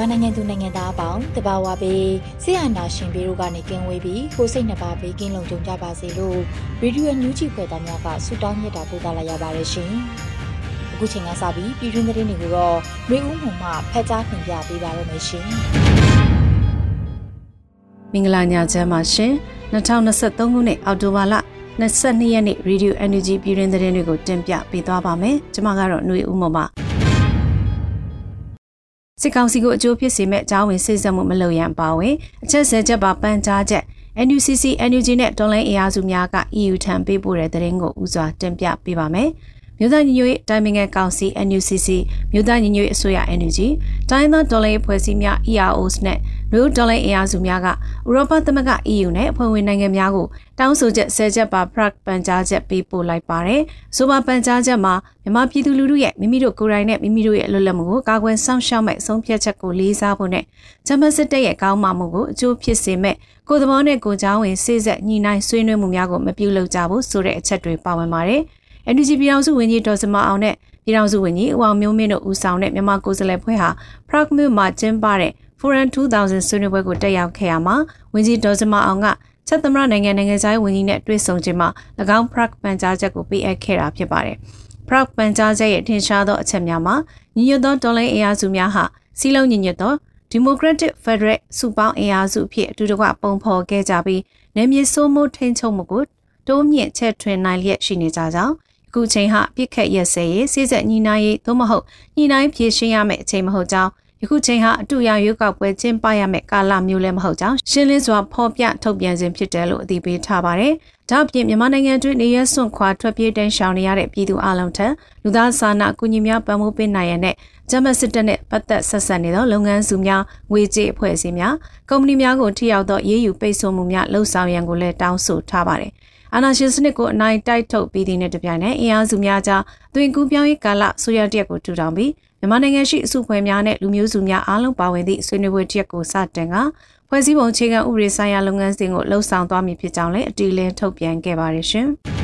မြန်မာနိုင်ငံသူနိုင်ငံသားအပေါင်းတဘာဝပေးဆရာနာရှင်ပေတို့ကနေကင်းဝေးပြီးကိုစိတ်နှပါဘေးကင်းလုံခြုံကြပါစေလို့ရေဒီယိုညူးချီဖွယ်သားများကဆုတောင်းမြတ်တာပို့သလာရပါတယ်ရှင်။အခုချိန်ကစပြီးပြည်တွင်းသတင်းတွေကိုတော့မျိုးဦးမှမှဖတ်ကြားတင်ပြပေးပါရမရှင်။မင်္ဂလာညချမ်းပါရှင်။2023ခုနှစ်အောက်တိုဘာလ22ရက်နေ့ရေဒီယို NUG ပြည်တွင်းသတင်းတွေကိုတင်ပြပေးသွားပါမယ်။ကျွန်မကတော့ຫນွေဦးမှမှ စစ်ကောင်စီကိုအကျိုးဖြစ်စေမဲ့အကြောင်းဝင်စိတ်ဆက်မှုမလုပ်ရန်ပါဝင်အချက်ဆယ်ချက်ပါပန်းကြားချက် NUCC NUG နဲ့ဒေါ်လိုင်းအင်အားစုများက EU ထံပေးပို့တဲ့သတင်းကိုဦးစွာတင်ပြပေးပါမယ်။ မြို့သားညီညွတ်ရေးတိုင်ပင်ခံကောင်စီ NUCC မြို့သားညီညွတ်ရေးအစိုးရ NUG တိုင်းသားဒေါ်လာရေးဖွဲ့စည်းများ EROs နဲ့လူဒေါ်လာအင်အားစုများကဥရောပသမဂ္ဂ EU နဲ့အဖွဲ့ဝင်နိုင်ငံများကိုတောင်းဆိုချက်၁၀ချက်ပါ Prague ပန်ကြားချက်ပေးပို့လိုက်ပါတယ်။ဆိုပါပန်ကြားချက်မှာမြန်မာပြည်သူလူထုရဲ့မိမိတို့ကိုယ်တိုင်နဲ့မိမိတို့ရဲ့လွတ်လပ်မှုကိုကာကွယ်စောင့်ရှောက်မဲ့ဆုံးဖြတ်ချက်ကိုလေးစားဖို့နဲ့ဂျမစစ်တပ်ရဲ့ကောင်းမမှုကိုအကျိုးဖြစ်စေမဲ့ကိုယ်သဘောနဲ့ကိုယ်ကြောင်းဝင်စိစက်ညှိနှိုင်းဆွေးနွေးမှုများကိုမပြုလုပ်ကြဘူးဆိုတဲ့အချက်တွေပါဝင်ပါတယ်။ NUG ပြည်ထောင်စုဝန်ကြီးဒေါ်စမအောင်နဲ့ပြည်ထောင်စုဝန်ကြီးဦးအောင်မျိုးမင်းတို့ဦးဆောင်တဲ့မြန်မာကိုယ်စားလှယ်ဖွဲ့ဟာ Prague မြို့မှာကျင်းပတဲ့ Forum 2000ဆွေးနွေးပွဲကိုတက်ရောက်ခဲ့ရမှာဝန်ကြီးဒေါ်စမအောင်ကချက်သမရနိုင်ငံနိုင်ငံသားဝန်ကြီးနဲ့တွေ့ဆုံခြင်းမှာ၎င်း Prague ပန်ကြားချက်ကိုပေးအပ်ခဲ့တာဖြစ်ပါတယ်။ Prague ပန်ကြားချက်ရဲ့ထင်ရှားသောအချက်များမှာညီညွတ်သောတော်လှန်အင်အားစုများဟာစီလုံးညီညွတ်သော Democratic Federal စုပေါင်းအင်အားစုဖြစ်အတူတကွပုံဖော်ခဲ့ကြပြီးနယ်မြေစိုးမိုးထိန်းချုပ်မှုကိုတိုးမြင့်ချက်ထွင်နိုင်လျက်ရှိနေကြကြောင်း အခုချိန်ဟာပြစ်ခတ်ရက်စဲရေးစိစက်ညီနိုင်ရေးသို့မဟုတ်ညီနိုင်ဖြည့်ရှင်းရမယ့်အချိန်မဟုတ်ကြောင်းယခုချိန်ဟာအတူရရွေးကောက်ပွဲကျင်းပရမယ့်ကာလမျိုးလည်းမဟုတ်ကြောင်းရှင်းလင်းစွာဖော်ပြထုတ်ပြန်ခြင်းဖြစ်တယ်လို့အသိပေးထားပါတယ်။ဒါ့အပြင်မြန်မာနိုင်ငံတွင်းနေရစွန့်ခွာထွက်ပြေးတန်းရှောင်နေရတဲ့ပြည်သူအလုံးထံလူသားစာနာအကူအညီများပံ့ပိုးပေးနိုင်ရတဲ့ဂျမစစ်တပ်နဲ့ပတ်သက်ဆက်ဆက်နေသောလုပ်ငန်းစုများငွေကြေးအဖွဲ့အစည်းများကုမ္ပဏီများကိုထိရောက်သောရေးယူပိတ်ဆို့မှုများလှုံ့ဆော်ရန်ကိုလည်းတောင်းဆိုထားပါတယ်။ အာဏာရှင်စနစ်ကိုအနိုင်တိုက်ထုတ်ပြီးတဲ့နဲ့တပြိုင်နက်အင်အားစုများကြားသွင်ကူးပြောင်းရေးကာလဆိုရတရက်ကိုထူထောင်ပြီးမြန်မာနိုင်ငံရှိအစုဖွဲ့များနဲ့လူမျိုးစုများအားလုံးပါဝင်သည့်ဆွေးနွေးပွဲတစ်ရက်ကိုစတင်ကဖွဲ့စည်းပုံအခြေခံဥပဒေဆိုင်ရာလုပ်ငန်းစဉ်ကိုလှုံ့ဆော်သွားမည်ဖြစ်ကြောင်းလည်းအတီးလင်းထုတ်ပြန်ခဲ့ပါတယ်ရှင်။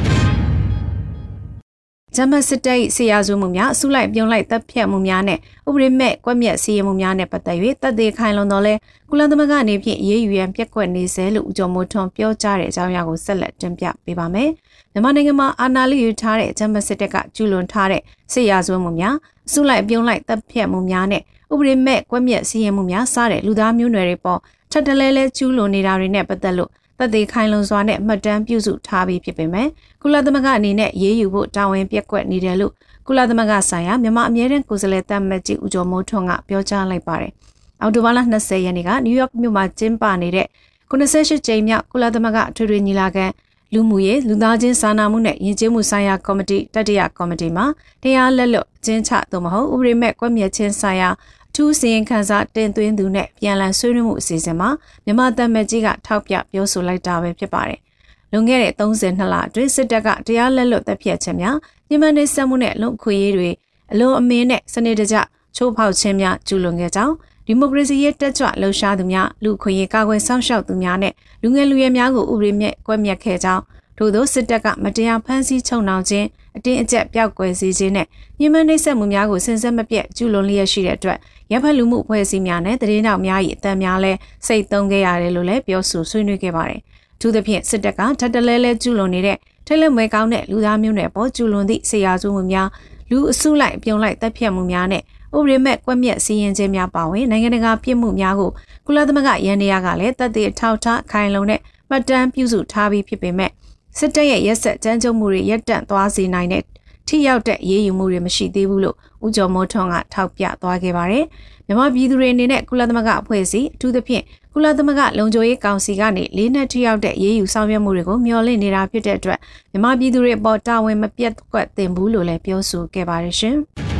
ဂျမစစ်တပ်ဆရာစုမှုများအစုလိုက်ပြုံးလိုက်တပ်ဖြတ်မှုများနဲ့ဥပဒေမဲ့ကွက်မြက်စီရင်မှုများနဲ့ပတ်သက်၍တပ်သေးခိုင်လုံတော်လဲကုလသမဂ္ဂအနေဖြင့်ရေးယူရန်ပြက်ကွက်နေစေလို့ဦးကျော်မိုးထွန်းပြောကြားတဲ့အကြောင်းအရာကိုဆက်လက်တင်ပြပေးပါမယ်။မြန်မာနိုင်ငံမှာအာဏာလိယူထားတဲ့ဂျမစစ်တပ်ကကျူးလွန်ထားတဲ့ဆရာစုမှုများအစုလိုက်ပြုံးလိုက်တပ်ဖြတ်မှုများနဲ့ဥပဒေမဲ့ကွက်မြက်စီရင်မှုများစတဲ့လူသားမျိုးနွယ်တွေပေါ်ထပ်တလဲလဲကျူးလွန်နေတာတွေနဲ့ပတ်သက်လို့ သက်သေခိုင်လုံစွာနဲ့မှတ်တမ်းပြုစုထားပြီးဖြစ်ပေမဲ့ကုလသမဂ္ဂအနေနဲ့ရေးယူဖို့တာဝန်ပြက်ကွက်နေတယ်လို့ကုလသမဂ္ဂဆိုင်ရာမြန်မာအမြဲတမ်းကိုယ်စားလှယ်တပ်မကြီးဦးကျော်မိုးထွန်းကပြောကြားလိုက်ပါတယ်။အောက်တိုဘာလ20ရက်နေ့ကနယူးယောက်မြို့မှာကျင်းပနေတဲ့98ကြိမ်မြောက်ကုလသမဂ္ဂထွေထွေညီလာခံလူမှုရေးလူသားချင်းစာနာမှုနဲ့ယဉ်ကျေးမှုဆိုင်ရာကော်မတီတတိယကော်မတီမှာတရားလက်လွတ်ကျင်းချသို့မဟုတ်ဥပဒေမဲ့ကွက်မြက်ချင်းဆိုင်ရာ ထူးစီရင်ခန်းစားတင်သွင်းသူနဲ့ပြန်လည်ဆွေးနွေးမှုအစီအစဉ်မှာမြန်မာတပ်မကြီးကထောက်ပြပြောဆိုလိုက်တာပဲဖြစ်ပါတယ်။လွန်ခဲ့တဲ့32လအတွင်းစစ်တပ်ကတရားလက်လွတ်တပ်ဖြတ်ခြင်းများညှဉ်းပန်းနှိပ်စက်မှုနဲ့လုံခွေရေးတွေအလွန်အမင်းနဲ့စနစ်တကျချိုးဖောက်ခြင်းများကျူးလွန်ခဲ့ကြောင်းဒီမိုကရေစီရဲ့တက်ကြွလှုပ်ရှားသူများလူခွေရေးကာကွယ်စောင့်ရှောက်သူများနဲ့လူငယ်လူရွယ်များကိုဥပဒေမြက်ကွက်မြက်ခဲ့ကြောင်း ထို့သောစစ်တပ်ကမတရားဖမ်းဆီးချုပ်နှောင်ခြင်းအတင်းအကျပ်ပျောက်ကွယ်စေခြင်းနဲ့ညှဉ်းပန်းနှိပ်စက်မှုများကိုဆင်ဆက်မပြတ်ကျူးလွန်လျက်ရှိတဲ့အတွက်ရပ်ဖက်လူမှုအဖွဲ့အစည်းများနဲ့တရေနောက်များ၏အတန်များလဲစိတ်သုံးခဲ့ရတယ်လို့လည်းပြောဆိုဆွေးနွေးခဲ့ပါတယ်။သူသဖြင့်စစ်တပ်ကထပ်တလဲလဲကျူးလွန်နေတဲ့ထိတ်လက်မွဲကောင်းတဲ့လူသားမျိုးနွယ်ပေါ်ကျူးလွန်သည့်ဆရာစုမှုများလူအစုလိုက်ပြုံလိုက်တပ်ဖြတ်မှုများနဲ့ဥပဒေမဲ့ကွက်မြက်စီရင်ခြင်းများပါဝင်နိုင်ငံတကာပြစ်မှုများကိုကုလသမဂ္ဂရန်တရားကလည်းတပ်တွေထောက်ထားခိုင်လုံတဲ့မှတ်တမ်းပြုစုထားပြီးဖြစ်ပေမဲ့ စစ်တပ်ရဲ့ရက်ဆက်ကြမ်းကြုတ်မှုတွေရပ်တန့်သွားစေနိုင်တဲ့ထိရောက်တဲ့ရေးယူမှုတွေမရှိသေးဘူးလို့ဦးကျော်မိုးထွန်းကထောက်ပြသွားခဲ့ပါတယ်။မြန်မာပြည်သူတွေအနေနဲ့ကုလသမဂ္ဂအဖွဲ့အစည်းအထူးသဖြင့်ကုလသမဂ္ဂလုံခြုံရေးကောင်စီကနေလေးနက်ထိရောက်တဲ့ရေးယူဆောင်ရွက်မှုတွေကိုမျှော်လင့်နေတာဖြစ်တဲ့အတွက်မြန်မာပြည်သူတွေအပေါ်တာဝန်မပြတ်ကွက်တင်ဘူးလို့လည်းပြောဆိုခဲ့ပါတယ်ရှင်။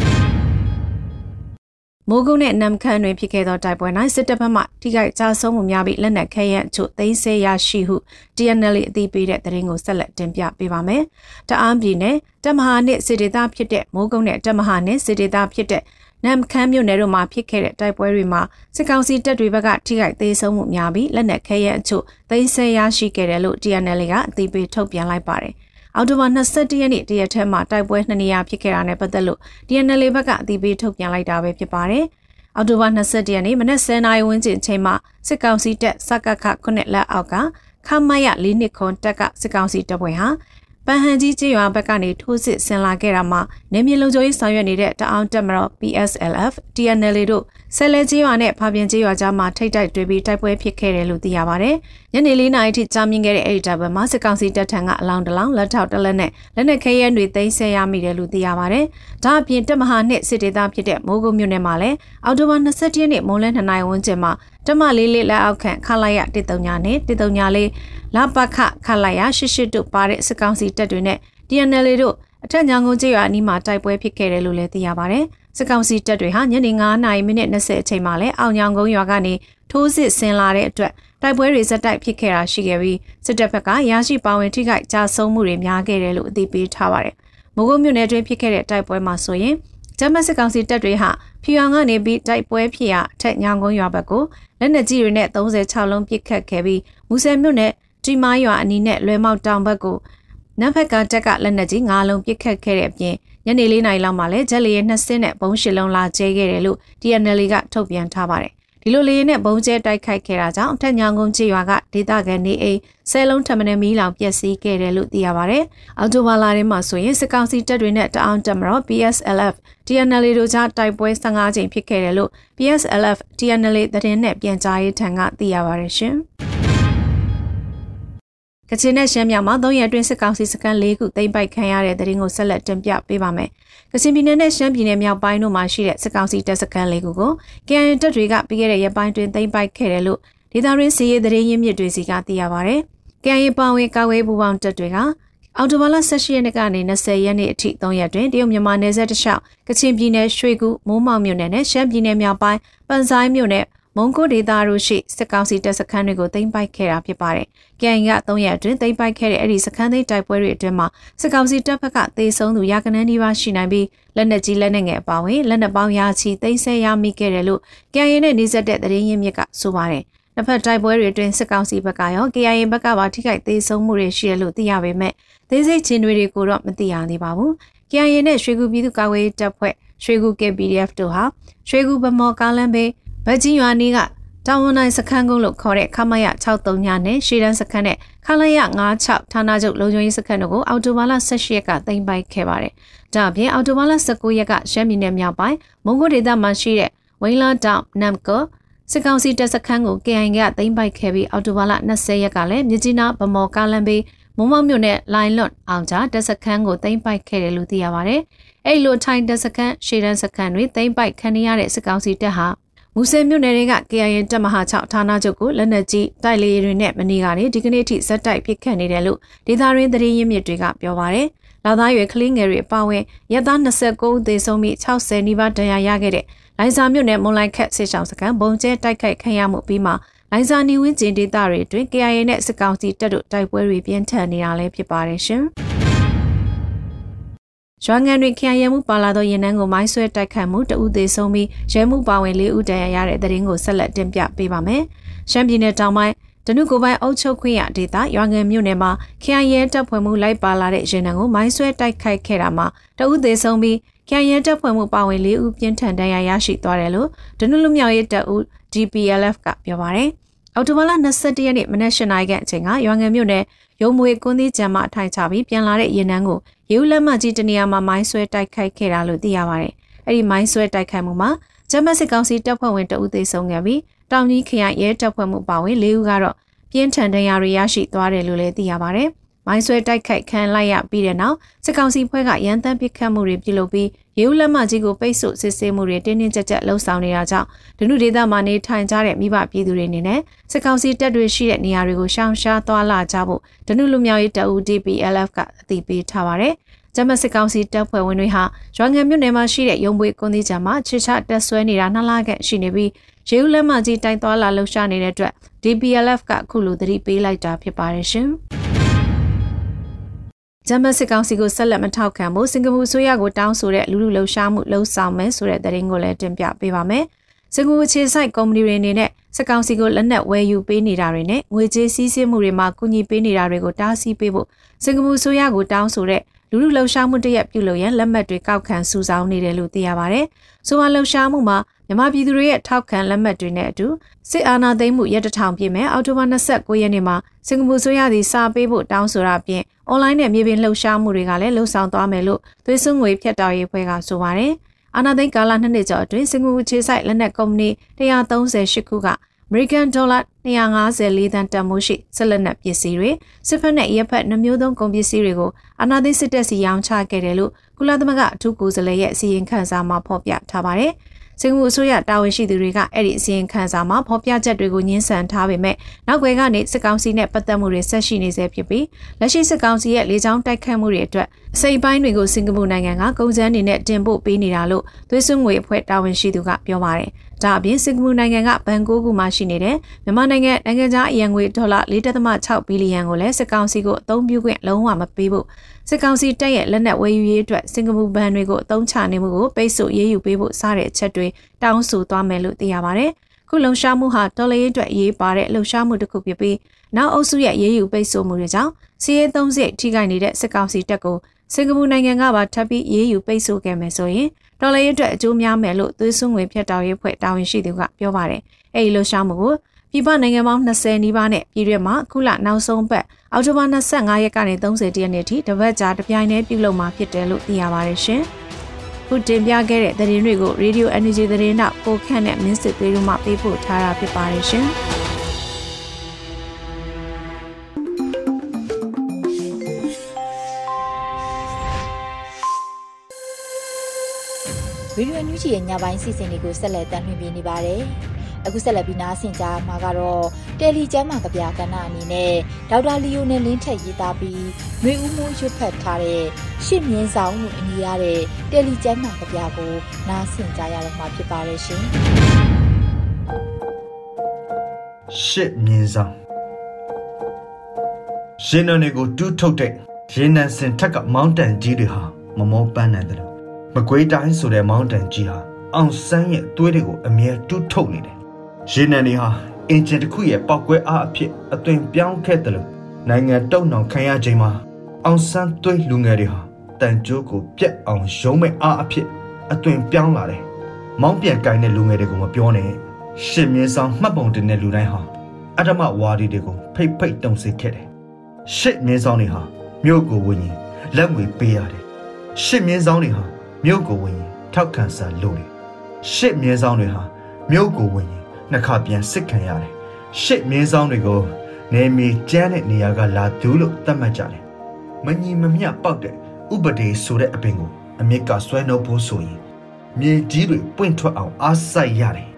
မိုးကုတ်နဲ့နမ်ခမ်းတွင်ဖြစ်ခဲ့သောတိုက်ပွဲ၌စစ်တပ်ဘက်မှထိခိုက်ကြဆုံးမှုများပြီးလက်နက်ခဲယမ်းအချို့သိမ်းဆည်းရရှိဟု TNL အသိပေးတဲ့သတင်းကိုဆက်လက်တင်ပြပေးပါမယ်။တအားပြည်နယ်တမဟာနဲ့စစ်ဒေသဖြစ်တဲ့မိုးကုတ်နဲ့တမဟာနဲ့စစ်ဒေသဖြစ်တဲ့နမ်ခမ်းမြို့နယ်တို့မှာဖြစ်ခဲ့တဲ့တိုက်ပွဲတွေမှာစစ်ကောင်စီတပ်တွေဘက်ကထိခိုက်သေးဆုံးမှုများပြီးလက်နက်ခဲယမ်းအချို့သိမ်းဆည်းရရှိခဲ့တယ်လို့ TNL ကအသိပေးထုတ်ပြန်လိုက်ပါတယ်။ အော်တိုဘာ22ရက်နေ့တရက်ထဲမှာတိုက်ပွဲနှစ်နေရာဖြစ်ခဲ့တာနဲ့ပတ်သက်လို့ DNL ဘက်ကအသိပေးထုတ်ပြန်လိုက်တာပဲဖြစ်ပါတယ်။အော်တိုဘာ22ရက်နေ့မနက်10:00နာရီဝန်းကျင်ချိန်မှာစစ်ကောင်စီတပ်စကခ9လက်အောက်ကခမရ၄နှစ်ခွန်တက်ကစစ်ကောင်စီတပ်ဖွဲ့ဟာ ပန်ဟန်ကြီးကျေးရွာဘက်ကနေထိုးစစ်ဆင်လာခဲ့တာမှာနေမြေလုံခြုံရေးဆောင်ရွက်နေတဲ့တအောင်တက်မတော် PSLF TNL တို့ဆယ်လဲကျေးရွာနဲ့ဖာပြင်ကျေးရွာကြားမှာထိတ်တိုက်တွေ့ပြီးတိုက်ပွဲဖြစ်ခဲ့တယ်လို့သိရပါတယ်။ညနေ၄နာရီထိကြာမြင့်ခဲ့တဲ့အဲဒီတပ်ဘက်မှာစစ်ကောင်စီတပ်ထံကအလောင်းတလောင်းလက်ထောက်တလက်နဲ့လက်နက်ခဲယမ်းတွေသိမ်းဆည်းရမိတယ်လို့သိရပါတယ်။ဒါအပြင်တပ်မဟာနှစ်စစ်ဒေသဖြစ်တဲ့မိုးကုတ်မြို့နယ်မှာလည်းအော်တိုဘာ27ရက်နေ့မွန်းလယ်2နာရီဝန်းကျင်မှာ တမလေးလေးလက်အောက်ခံခလာရ139နဲ့139လေးလာပခခလာရ88တို့ပါတဲ့စစ်ကောင်စီတပ်တွေနဲ့ TNL တို့အထက်ညာငုံကျေးရွာအနီးမှာတိုက်ပွဲဖြစ်ခဲ့တယ်လို့လည်းသိရပါတယ်။စစ်ကောင်စီတပ်တွေဟာညနေ9နာရီမိနစ်20အချိန်မှာလဲအောင်ညောင်ကုန်းရွာကနေထိုးစစ်ဆင်လာတဲ့အတွက်တိုက်ပွဲတွေဇက်တိုက်ဖြစ်ခဲ့တာရှိခဲ့ပြီးစစ်တပ်ဘက်ကရရှိပါဝင်ထိခိုက်ကြဆုံးမှုတွေများခဲ့တယ်လို့အသိပေးထားပါတယ်။မိုးကုတ်မြို့နယ်တွင်ဖြစ်ခဲ့တဲ့တိုက်ပွဲမှာဆိုရင် ဂျမတ်စစ်ကောင်စီတပ်တွေဟာဖြူအောင်ကနေပြီးတိုက်ပွဲဖြစ်ရာအထက်ညောင်ကုန်းရွာဘက်ကိုလက်နက်ကြီးတွေနဲ့36လုံးပစ်ခတ်ခဲ့ပြီးမူဆယ်မြို့နယ်တီမားရွာအနီးနဲ့လွယ်မောက်တောင်ဘက်ကိုနံဖက်ကတက်ကလက်နက်ကြီး၅လုံးပစ်ခတ်ခဲ့တဲ့အပြင်ညနေ၄နာရီလောက်မှာလည်းဂျက်လီရဲ့နှစ်စင်းနဲ့ဘုံရှစ်လုံးလာကျဲခဲ့တယ်လို့ TNL ကထုတ်ပြန်ထားပါတယ် ဒီလိုလေရင်နဲ့ဘုံကျဲတိုက်ခိုက်ခဲ့တာကြောင့်အထက်ညောင်ကုန်းချေရွာကဒေသခံနေအိမ်ဆယ်လုံးထပ်မံမီးလောင်ပျက်စီးခဲ့တယ်လို့သိရပါဗျ။အော်တိုဘာလာထဲမှာဆိုရင်စစ်ကောင်စီတပ်တွေနဲ့တအောင်တက်မတော် PSLF TNL တို့ကြားတိုက်ပွဲ15ချိန်ဖြစ်ခဲ့တယ်လို့ PSLF TNL သတင်းနဲ့ပြန်ကြားရေးထံကသိရပါဗျရှင်။ ကချင်နဲ့ရှမ်းမြောက်မှာ၃ရက်အတွင်းစစ်ကောင်စီစခန်း၄ခုသိမ်းပိုက်ခံရတဲ့တဲ့ရင်ကိုဆက်လက်တင်ပြပေးပါမယ်။ကချင်ပြည်နယ်နဲ့ရှမ်းပြည်နယ်မြောက်ပိုင်းတို့မှာရှိတဲ့စစ်ကောင်စီတပ်စခန်း၄ခုကို KN တပ်တွေကပြီးခဲ့တဲ့ရက်ပိုင်းတွင်သိမ်းပိုက်ခဲ့တယ်လို့ဒေသရင်းစီရေးသတင်းရင်းမြစ်တွေစီကသိရပါဗျ။ KN ပောင်ဝင်ကာဝေးပူပေါင်းတပ်တွေကအော်တိုဘာလ18ရက်နေ့ကနေ20ရက်နေ့အထိ3ရက်တွင်တရုတ်မြန်မာနယ်စပ်တစ်လျှောက်ကချင်ပြည်နယ်ရွှေကူမိုးမောင်မြို့နယ်နဲ့ရှမ်းပြည်နယ်မြောက်ပိုင်းပန်ဆိုင်မြို့နယ် မုံကိုဒေသတို့ရှိစစ်ကောင်စီတပ်စခန်းတွေကိုသိမ်းပိုက်ခဲ့တာဖြစ်ပါတယ်။ကြံက3ရက်အတွင်းသိမ်းပိုက်ခဲ့တဲ့အဲ့ဒီစခန်းသိမ်းတိုက်ပွဲတွေအတွင်းမှာစစ်ကောင်စီတပ်ဘက်ကသေဆုံးသူရာကနန်းဒီပါရှိနိုင်ပြီးလက်နက်ကြီးလက်နက်ငယ်အပါအဝင်လက်နက်ပေါင်းရာချီသိမ်းဆည်းရမိခဲ့တယ်လို့ကြံရင်နဲ့နှိစက်တဲ့သတင်းရင်းမြစ်ကဆိုပါတယ်။နှစ်ဖက်တိုက်ပွဲတွေအတွင်းစစ်ကောင်စီဘက်ကရော KIA ဘက်ကပါထိခိုက်သေးဆုံးမှုတွေရှိတယ်လို့သိရပေမဲ့သေးစိတ်ချင်းတွေကိုတော့မသိရသေးပါဘူး။ KIA နဲ့ရွှေကူပြည်သူ့ကာကွယ်ရေးတပ်ဖွဲ့ရွှေကူ KPDF တို့ဟာရွှေကူဗမော်ကားလမ်းဘေး ဗတ်ကြီးရွာနီးကတာဝန်နိုင်စခန်းကုန်းလို့ခေါ်တဲ့ခမရ63ညနဲ့ရှေ့တန်းစခန်းနဲ့ခလရ96ဌာနချုပ်လုံခြုံရေးစခန်းတို့ကိုအော်တိုဘာလ18ရက်ကတင်ပိုက်ခဲ့ပါတယ်။ဒါအပြင်အော်တိုဘာလ19ရက်ကရှမ်းပြည်နယ်မြောက်ပိုင်းမုံကိုဒေသမှာရှိတဲ့ဝိန်းလာတောင်နမ်ကောစစ်ကောင်စီတပ်စခန်းကို KIN ကတင်ပိုက်ခဲ့ပြီးအော်တိုဘာလ20ရက်ကလည်းမြကြီးနားဗမော်ကားလမ်းဘေးမုံမောက်မြို့နယ်လိုင်လွတ်အောင်ကြားတပ်စခန်းကိုတင်ပိုက်ခဲ့တယ်လို့သိရပါတယ်။အဲ့လိုထိုင်တပ်စခန်းရှေ့တန်းစခန်းတွေတင်ပိုက်ခံရတဲ့စစ်ကောင်စီတပ်ဟာ မူဆယ်မြို့နယ်တွေက KIN တပ်မဟာ6ဌာနချုပ်ကိုလက်နက်ကြီးတိုက်လေတွေနဲ့မနေ့ကနေဒီကနေ့ထိဇက်တိုက်ပစ်ခတ်နေတယ်လို့ဒေသရင်းသတင်းရင်းမြစ်တွေကပြောပါရယ်။လာသားရွယ်ကလေးငယ်တွေအပါအဝင်ရဲသား29ဦးသေဆုံးပြီး60နီးပါးဒဏ်ရာရခဲ့တဲ့လိုင်ဇာမြို့နယ်မွန်လိုင်ခက်စစ်ဆောင်စခန်းဘုံကျဲတိုက်ခိုက်ခံရမှုပြီးမှလိုင်ဇာနီဝင်းကျင်ဒေသတွေအတွင်း KIA နဲ့စစ်ကောင်စီတပ်တို့တိုက်ပွဲတွေပြင်းထန်နေတာလည်းဖြစ်ပါတယ်ရှင်။ ရွာငံတွင်ခရိုင်ရဲမှုပါလာသောရင်နှန်းကိုမိုင်းဆွဲတိုက်ခတ်မှုတဦးသေးဆုံးပြီးရဲမှုပါဝင်၄ဦးတန်ရာရတဲ့တဲ့ရင်ကိုဆက်လက်တင်ပြပေးပါမယ်။ရှမ်းပြည်နယ်တောင်ပိုင်းတနုကိုပိုင်းအုပ်ချုပ်ခွင့်ရဒေသရွာငံမြို့နယ်မှာခရိုင်ရဲတပ်ဖွဲ့မှုလိုက်ပါလာတဲ့ရင်နှန်းကိုမိုင်းဆွဲတိုက်ခိုက်ခဲ့တာမှာတဦးသေးဆုံးပြီးခရိုင်ရဲတပ်ဖွဲ့မှုပါဝင်၄ဦးပြင်းထန်ဒဏ်ရာရရှိသွားတယ်လို့ဒနုလူမြောက်ရဲတပ်ဦး DPLF ကပြောပါရယ်။အော်တိုဘာလ22ရက်နေ့မနက်၈နာရီခန့်အချိန်ကရွာငံမြို့နယ် ရုံမွေကွန်းသေးကြံမှအထိုင်ချပြီးပြန်လာတဲ့ရင်နန်းကိုရေဦးလက်မကြီးတနေရာမှာမိုင်းဆွဲတိုက်ခိုက်ခဲ့တာလို့သိရပါတယ်။အဲ့ဒီမိုင်းဆွဲတိုက်ခိုက်မှုမှာဂျမတ်စစ်ကောင်စီတပ်ဖွဲ့ဝင်တဦးသေဆုံးခဲ့ပြီးတောင်ကြီးခရိုင်ရဲတပ်ဖွဲ့မှုပါဝင်၄ဦးကတော့ပြင်းထန်ဒဏ်ရာတွေရရှိသွားတယ်လို့လည်းသိရပါတယ်။ မိုင်းဆွဲတိုက်ခိုက်ခံလိုက်ရပြီးတဲ့နောက်စစ်ကောင်စီဖွဲ့ကရန်တမ်းပစ်ခတ်မှုတွေပြုလုပ်ပြီးရေဦးလက်မကြီးကိုပိတ်ဆို့စစ်ဆေးမှုတွေတင်းတင်းကြပ်ကြပ်လှုံ့ဆော်နေတာကြောင့်ဒနုဒေသမှာနေထိုင်ကြတဲ့မိဘပြည်သူတွေအနေနဲ့စစ်ကောင်စီတပ်တွေရှိတဲ့နေရာတွေကိုရှောင်ရှားသွားလာကြဖို့ဒနုလူမျိုးရေးတပ်ဦး DPLF ကအသိပေးထားပါတယ်။ဂျမတ်စစ်ကောင်စီတပ်ဖွဲ့ဝင်တွေဟာရွာငံမြို့နယ်မှာရှိတဲ့ရုံပွေကွန်ဒီဂျာမှာချစ်ချတက်ဆွဲနေတာနှစ်လခန့်ရှိနေပြီးရေဦးလက်မကြီးတိုင်သွားလာလှုပ်ရှားနေတဲ့အတွက် DPLF ကအခုလိုသတိပေးလိုက်တာဖြစ်ပါတယ်ရှင်။ ဂျမတ်စစ်ကောင်စီကိုဆက်လက်မထောက်ခံဖို့စင်ကာပူအစိုးရကိုတောင်းဆိုတဲ့လူလူလှုပ်ရှားမှုလှုံ့ဆော်မယ်ဆိုတဲ့သတင်းကိုလည်းတင်ပြပေးပါမယ်။စင်ကာပူခြေဆိုင်ကုမ္ပဏီတွေအနေနဲ့စစ်ကောင်စီကိုလက်နက်ဝယ်ယူပေးနေတာတွေနဲ့ငွေကြေးစည်းစိမ်မှုတွေမှာကူညီပေးနေတာတွေကိုတားဆီးပေးဖို့စင်ကာပူအစိုးရကိုတောင်းဆိုတဲ့လူလူလှုပ်ရှားမှုတရက်ပြုလုပ်ရန်လက်မှတ်တွေကောက်ခံစုဆောင်းနေတယ်လို့သိရပါဗျ။ဆိုပါလှုပ်ရှားမှုမှာ မြန်မာပြည်သူတွေရဲ့ထောက်ခံလက်မှတ်တွေနဲ့အတူစစ်အာဏာသိမ်းမှုရက်တထောင်ပြည့်မဲ့အောက်တိုဘာ29ရက်နေ့မှာစင်ကာပူဆိုရသည်စာပေးဖို့တောင်းဆိုတာပြင်အွန်လိုင်းနဲ့မြေပြင်လှုပ်ရှားမှုတွေကလည်းလှုပ်ဆောင်သွားမယ်လို့သွေးစွငွေဖြတ်တောက်ရေးဖွဲ့ကဆိုပါတယ်။အာဏာသိမ်းကာလနှစ်နှစ်ကျော်အတွင်းစင်ကာပူခြေဆိုင်လက်နက်ကုမ္ပဏီ138ခုက American Dollar 254တန်တန်မိုးရှိဆက်လက်နက်ပစ္စည်းတွေစစ်ဖက်နဲ့ရပ်ဖက်နှမျိုးသုံးကုန်ပစ္စည်းတွေကိုအာဏာသိမ်းစစ်တပ်စီရောင်းချခဲ့တယ်လို့ကုလသမဂ္ဂအထူးကိုယ်စားလှယ်ရဲ့အစီရင်ခံစာမှာဖော်ပြထားပါတယ်။ စင်ကာပူအစိုးရတာဝန်ရှိသူတွေကအဲ့ဒီအစီရင်ခံစာမှာဖော်ပြချက်တွေကိုညှင်းဆန်ထားပေမဲ့နောက်ွယ်ကနေစစ်ကောင်စီနဲ့ပတ်သက်မှုတွေဆက်ရှိနေဆဲဖြစ်ပြီးလက်ရှိစစ်ကောင်စီရဲ့လေကြောင်းတိုက်ခတ်မှုတွေအတွက်အစိပ်ပိုင်းတွေကိုစင်ကာပူနိုင်ငံကကုန်စည်အနေနဲ့တင်ပို့ပေးနေတာလို့သွေးစွန်းငွေအဖွဲ့တာဝန်ရှိသူကပြောပါတယ်။ ဒါအပြင်စင်ကာပူနိုင်ငံကဘန်ကိုကူမှာရှိနေတဲ့မြန်မာနိုင်ငံနိုင်ငံခြားအရန်ငွေဒေါ်လာ4.6ဘီလီယံကိုလည်းစစ်ကောင်စီကိုအသုံးပြုခွင့်လုံးဝမပေးဖို့စစ်ကောင်စီတပ်ရဲ့လက်နက်ဝယ်ယူရေးအတွက်စင်ကာပူဘဏ်တွေကိုအသုံးချနေမှုကိုပိတ်ဆို့ရေးယူပေးဖို့စတဲ့အချက်တွေတောင်းဆိုသွားမယ်လို့သိရပါတယ်။ခုလုံရှားမှုဟာတော်လှန်ရေးအတွက်အရေးပါတဲ့လှုပ်ရှားမှုတစ်ခုဖြစ်ပြီးနောက်အုပ်စုရဲ့ရေးယူပိတ်ဆို့မှုတွေကြောင့်စီးရဲသုံးစစ်ထိခိုက်နေတဲ့စစ်ကောင်စီတပ်ကိုစင်ကာပူနိုင်ငံကပါထပ်ပြီးရေးယူပိတ်ဆို့ခဲ့မယ်ဆိုရင် တော်လှန်ရေးအတွက်အကျိုးများမယ်လို့သွေးစွန်းငွေဖြတ်တောက်ရေးဖွဲ့တာဝန်ရှိသူကပြောပါတယ်။အဲဒီလှုပ်ရှားမှုကိုပြည်ပနိုင်ငံပေါင်း20နီးပါးနဲ့ပြည်ရွက်မှာခုလနောက်ဆုံးပတ်အောက်တိုဘာ25ရက်ကနေ30ရက်နေ့ထိတပတ်ကြာတပြိုင်တည်းပြုလုပ်မှာဖြစ်တယ်လို့သိရပါတယ်ရှင်။ခုတင်ပြခဲ့တဲ့သတင်းတွေကို Radio Energy သတင်းတော့ပိုခန့်နဲ့မင်းစစ်သွေးတို့မှပေးပို့ထားတာဖြစ်ပါတယ်ရှင်။ ဗီဒီယိုညူးချီရဲ့ညပိုင်းစီစဉ်တွေကိုဆက်လက်တင်ပြနေပါတယ်။အခုဆက်လက်ပြီးနားဆင်ကြမှာကတော့တယ်လီကျမ်းမာကဗျာကဏ္ဍအနေနဲ့ဒေါက်တာလီယိုနယ်လင်းထက်ရေးသားပြီးနှွေဦးမိုးရွတ်ဖတ်ထားတဲ့ရှစ်မြင်းဆောင်လို့အမည်ရတဲ့တယ်လီကျမ်းမာကဗျာကိုနားဆင်ကြရတော့မှာဖြစ်ပါတယ်ရှင်ရှစ်မြင်းဆောင်ရှင်နနေကိုတူးထုတ်တဲ့ရေနံစင်ထက်ကမောင်းတန်ကြီးတွေဟာမမောပန်းနိုင်တယ်လို့ မကွေးတိုင်းဆိုတဲ့မောင်းတန်ကြီးဟာအောင်ဆန်းရဲ့သွေးတွေကိုအမြဲတူးထုတ်နေတယ်ရေနံတွေဟာအင်ဂျင်တစ်ခုရဲ့ပောက်ကွဲအားအဖြစ်အသွင်ပြောင်းခဲ့တယ်လို့နိုင်ငံတုံ့နှောင်ခံရချိန်မှာအောင်ဆန်းသွေးလူငယ်တွေဟာတန်ကြိုးကိုပြက်အောင်ရုံးမဲ့အားအဖြစ်အသွင်ပြောင်းလာတယ်။မောင်းပြန်ကင်တဲ့လူငယ်တွေကိုမပြောနဲ့။ရှစ်မြင်းဆောင်မှတ်ပုံတင်တဲ့လူတိုင်းဟာအတ္တမဝါဒီတွေကိုဖိတ်ဖိတ်တုံစေခဲ့တယ်။ရှစ်မြင်းဆောင်တွေဟာမြို့ကိုဝင်းရင်လက်ငွေပေးရတယ်။ရှစ်မြင်းဆောင်တွေဟာ မြို့ကိုဝင်းရင်ထောက်ခံစာလုပ်တယ်။ရှစ်မြင်းဆောင်တွေဟာမြို့ကိုဝင်းရင်နှစ်ခါပြန်စစ်ခံရတယ်ရှစ်မြင်းဆောင်တွေကိုနေမီကျန်းတဲ့နေရာကလာသူလို့သတ်မှတ်ကြတယ်မညီမမျှပေါက်တဲ့ဥပဒေဆိုတဲ့အပင်ကိုအမြစ်ကဆွဲနှုတ်ဖို့ဆိုရင်မြေကြီးတွေပွင့်ထွက်အောင်အားစိုက်ရတယ်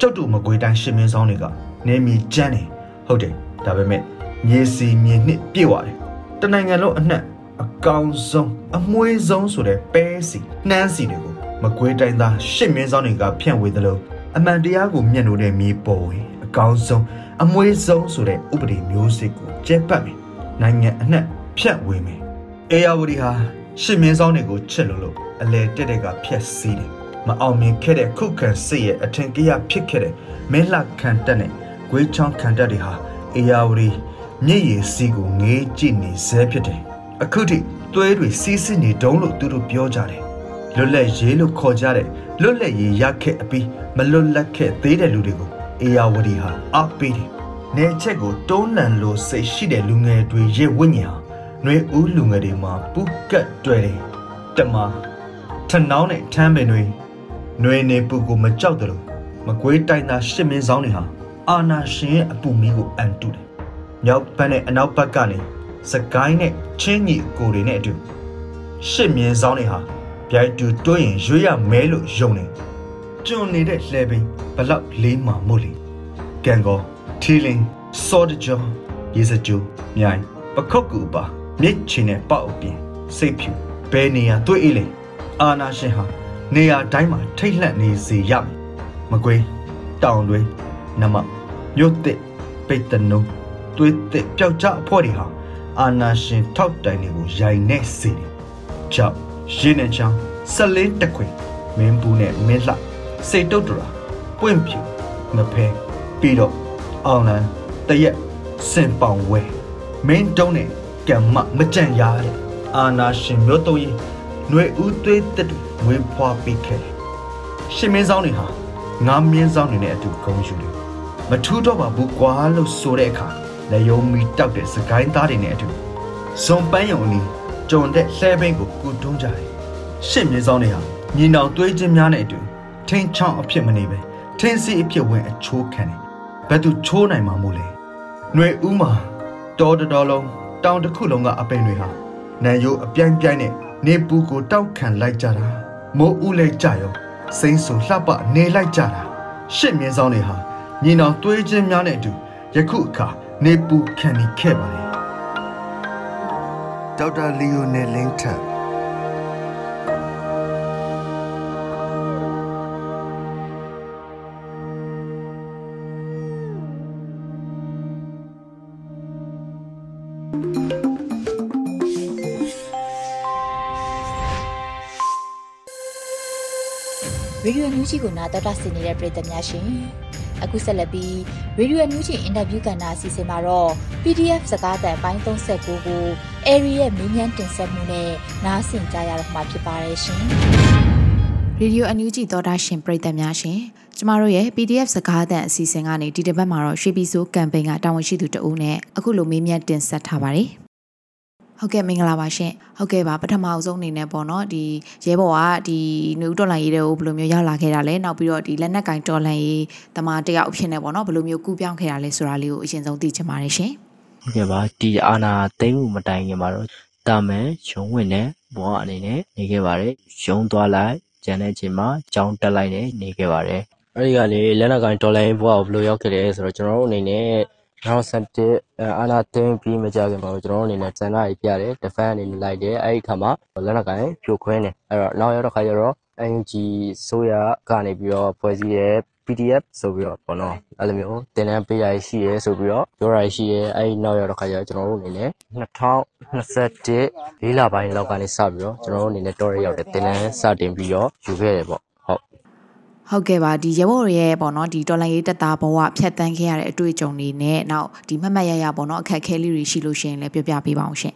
ကျုပ်တို့မကွေးတိုင်းရှစ်မင်းဆောင်တွေကနေမီကျန်းတယ်ဟုတ်တယ်ဒါပေမဲ့မြေစီမြေနှစ်ပြည့်သွားတယ်တနိုင်ငံလုံးအနှံ့ အကောင်ဆုံးအမွှေးဆုံးဆိုတဲ့ပဲစီနှမ်းစီတွေကိုမကွေးတိုင်းသားရှစ်မင်းဆောင်တွေကဖြန့်ဝေသလိုအမှန်တရားကိုမျက်နှာနဲ့မြေပေါ်ဝင်အကောင်းဆုံးအမွေးဆုံးဆိုတဲ့ဥပဒေမျိုးစစ်ကိုကျက်ပတ်မယ်နိုင်ငံအနှံ့ဖြတ်ဝေမယ်အေယာဝတီဟာရှစ်မင်းဆောင်တွေကိုချစ်လို့လို့အလဲတက်တဲ့ကဖြတ်စည်းတယ်မအောင်မြင်ခဲ့တဲ့ခုခံစစ်ရဲ့အထင်ကြီးဖြစ်ခဲ့တဲ့မဲလှခံတက်နဲ့ဂွေးချောင်းခံတက်တွေဟာအေယာဝတီမြစ်ရည်စီးကိုငေးကြည့်နေဆဲဖြစ်တယ် အခုထိသွေးတွေစီးစစ်နေတုံးလို့သူတို့ပြောကြတယ်လွတ်လပ်ရေးလို့ခေါ်ကြတဲ့လွတ်လပ်ရေးရခဲ့အပြီးမလွတ်လပ်ခဲ့သေးတဲ့လူတွေကိုအေယာဝတီဟာအပေးတယ်နေချက်ကိုတွန်းလှန်လို့စိတ်ရှိတဲ့လူငယ်တွေရဲ့ဝိညာဉ်ဟာနှွေဦးလူငယ်တွေမှာပူကတ်တွေ့တယ်တမထနောင်းနဲ့ထမ်းပင်တွေနှွေနေပူကိုမကြောက်တယ်လို့မကွေးတိုင်းသားရှစ်မင်းဆောင်တွေဟာအာနာရှင်ရဲ့အပူမီးကိုအန်တုတယ်မြောက်ဘက်နဲ့အနောက်ဘက်ကနေ စကိုင်းနဲ့ချင်းညီကိုတွေနဲ့အတူရှစ်မြင်းဆောင်တွေဟာပြိုက်တူတွင်းရင်ရွေးရမဲလို့ယုံနေကျွန်းနေတဲ့လှဲပင်ဘလောက်လေးမှမို့လေကန်ကောထီလင်းစောဒကြောရေစကြိုမြိုင်ပခုတ်ကူပါမြစ်ချင်နဲ့ပေါက်အပြင်စိတ်ဖြူဘယ်နေရာတွေ့အေးလေအာနာရှင်ဟာနေရာတိုင်းမှာထိတ်လန့်နေစေရမယ်မကွေးတောင်တွေနမမြို့တစ်ပိတ်တနုံသွေးတစ်ပျောက်ကြအဖို့တွေဟာ အာနာရှင်ထောက်တိုင်တွေကိုရိုင်နေစေတယ်ကြောက်ရင်းနဲ့ချောင်းဆက်လင်းတက်ခွင်မင်းဘူးနဲ့မင်းလှစိတ်တုတ်တရာပွင့်ဖြူမဖဲပြီးတော့အောင်လန်တရက်စင်ပောင်ဝဲမင်းတုံးနဲ့ကံမမကြံရတဲ့အာနာရှင်မျိုးတော့ရင်ຫນွေဦးသွေးတက်တွေဝင်းဖွာပေးခဲ့တယ်ရှင်မင်းဆောင်တွေဟာငါမင်းဆောင်တွေနဲ့အတူဂုံယူတယ်မထူးတော့ပါဘူးကွာလို့ဆိုတဲ့အခါ လက်ယုံမီတောက်တဲ့စကိုင်းသားတွေနဲ့အတူဇွန်ပန်းယုံအနီးကြုံတဲ့လှဲဘိန်းကိုကူတွန်းကြတယ်ရှစ်မြေဆောင်တွေဟာမြေနောင်သွေးချင်းများနဲ့အတူထင်းချောင်းအဖြစ်မနေပဲထင်းစီအဖြစ်ဝင်အချိုးခံတယ်ဘယ်သူချိုးနိုင်မှာမို့လဲຫນွေဦးမှာတော်တော်လုံးတောင်တစ်ခုလုံးကအပင်တွေဟာနန်ရိုးအပြိုင်ပြိုင်နဲ့နေပူကိုတောက်ခံလိုက်ကြတာမိုးဦးလိုက်ကြရောစိမ့်ဆူလှပနေလိုက်ကြတာရှစ်မြင်းဆောင်တွေဟာညီနောင်သွေးချင်းများနဲ့အတူယခုအခါ နေပူခံနေခဲ့ပါတယ်ဒေါက်တာလီယိုနယ်လင်းထက်ရေဒီယိုညူးကြီးကိုနာတော်တာဆင်နေတဲ့ပရိသတ်များရှင် အခုဆက်လက်ပြီးရေဒီယိုညူးကြီးအင်တာဗျူးကဏ္ဍအစီအစဉ်မှာတော့ PDF စကားသံပိုင်း39ကို Airy ရဲ့မင်းမြန်းတင်ဆက်မှုနဲ့နားဆင်ကြရတော့မှာဖြစ်ပါတယ်ရှင်ရေဒီယိုအန်ယူဂျီသောတာရှင်ပရိသတ်များရှင်ကျမတို့ရဲ့ PDF စကားသံအစီအစဉ်ကနေဒီတစ်ပတ်မှာတော့ရွှေပြည်စိုးကမ်ပိန်းကတာဝန်ရှိသူတဦးနဲ့အခုလိုမေးမြန်းတင်ဆက်ထားပါတယ် ဟုတ်ကဲ့မင်္ဂလာပါရှင်ဟုတ်ကဲ့ပါပထမအဆုံးအနေနဲ့ပေါ့နော်ဒီရဲဘော်ကဒီနူတော်လိုင်းရေးတွေကိုဘယ်လိုမျိုးရောက်လာခဲ့တာလဲနောက်ပြီးတော့ဒီလက်နက်ကင်တော်လိုင်းရေးတမတယောက်အဖြစ်နဲ့ပေါ့နော်ဘယ်လိုမျိုးကူးပြောင်းခဲ့တာလဲဆိုတာလေးကိုအရင်ဆုံးသိချင်ပါတယ်ရှင်ဟုတ်ကဲ့ပါဒီအာနာသိမ့်မှုမတိုင်ခင်မှာတော့တာမန်ရုံးဝင်တဲ့ဘဝအနေနဲ့နေခဲ့ပါတယ်ရုံးသွားလိုက်ကျန်တဲ့အချိန်မှာကြောင်းတက်လိုက်နဲ့နေခဲ့ပါတယ်အဲ့ဒီကလေလက်နက်ကိုင်ဒေါ်လာဘဝကိုဘယ်လိုရောက်ခဲ့လဲဆိုတော့ကျွန်တော်တို့အနေနဲ့ 2017အာနာသိမ့်ပြီးမကြခင်မှာကျွန်တော်တို့အနေနဲ့စံနာကြီးပြတယ် defend အနေနဲ့လိုက်တယ်အဲ့ဒီခါမှာလက်နက်ကိုင်ဖြိုခွင်းတယ်အဲ့တော့နောက်ရောက်တော့ခါကျတော့ NUG ဆိုရကနေပြီးတော့ဖွဲ့စည်းတဲ့ PDF ဆိုပြီးတော့ပေါ့နော်အဲ့လိုမျိုးတင်တန်းပေးရရှိရဲဆိုပြီးတော့ပြောရရှိရဲအဲ့ဒီနောက်ရောက်တော့ခါကျတော့ကျွန်တော်တို့အနေနဲ့2021လေးလပိုင်းလောက်ကနေစပြီးတော့ကျွန်တော်တို့အနေနဲ့တော်ရရောက်တဲ့တင်တန်းစတင်ပြီးတော့ယူခဲ့တယ်ပေါ့ ဟုတ်ဟုတ်ကဲ့ပါဒီရဘော်ရဲ့ပေါ့နော်ဒီတော်လိုင်းရေးတက်တာဘဝဖြတ်တန်းခဲ့ရတဲ့အတွေ့အကြုံတွေနဲ့နောက်ဒီမမတ်ရရပေါ့နော်အခက်အခဲလေးတွေရှိလို့ရှိရင်လည်းပြောပြပေးပါအောင်ရှင်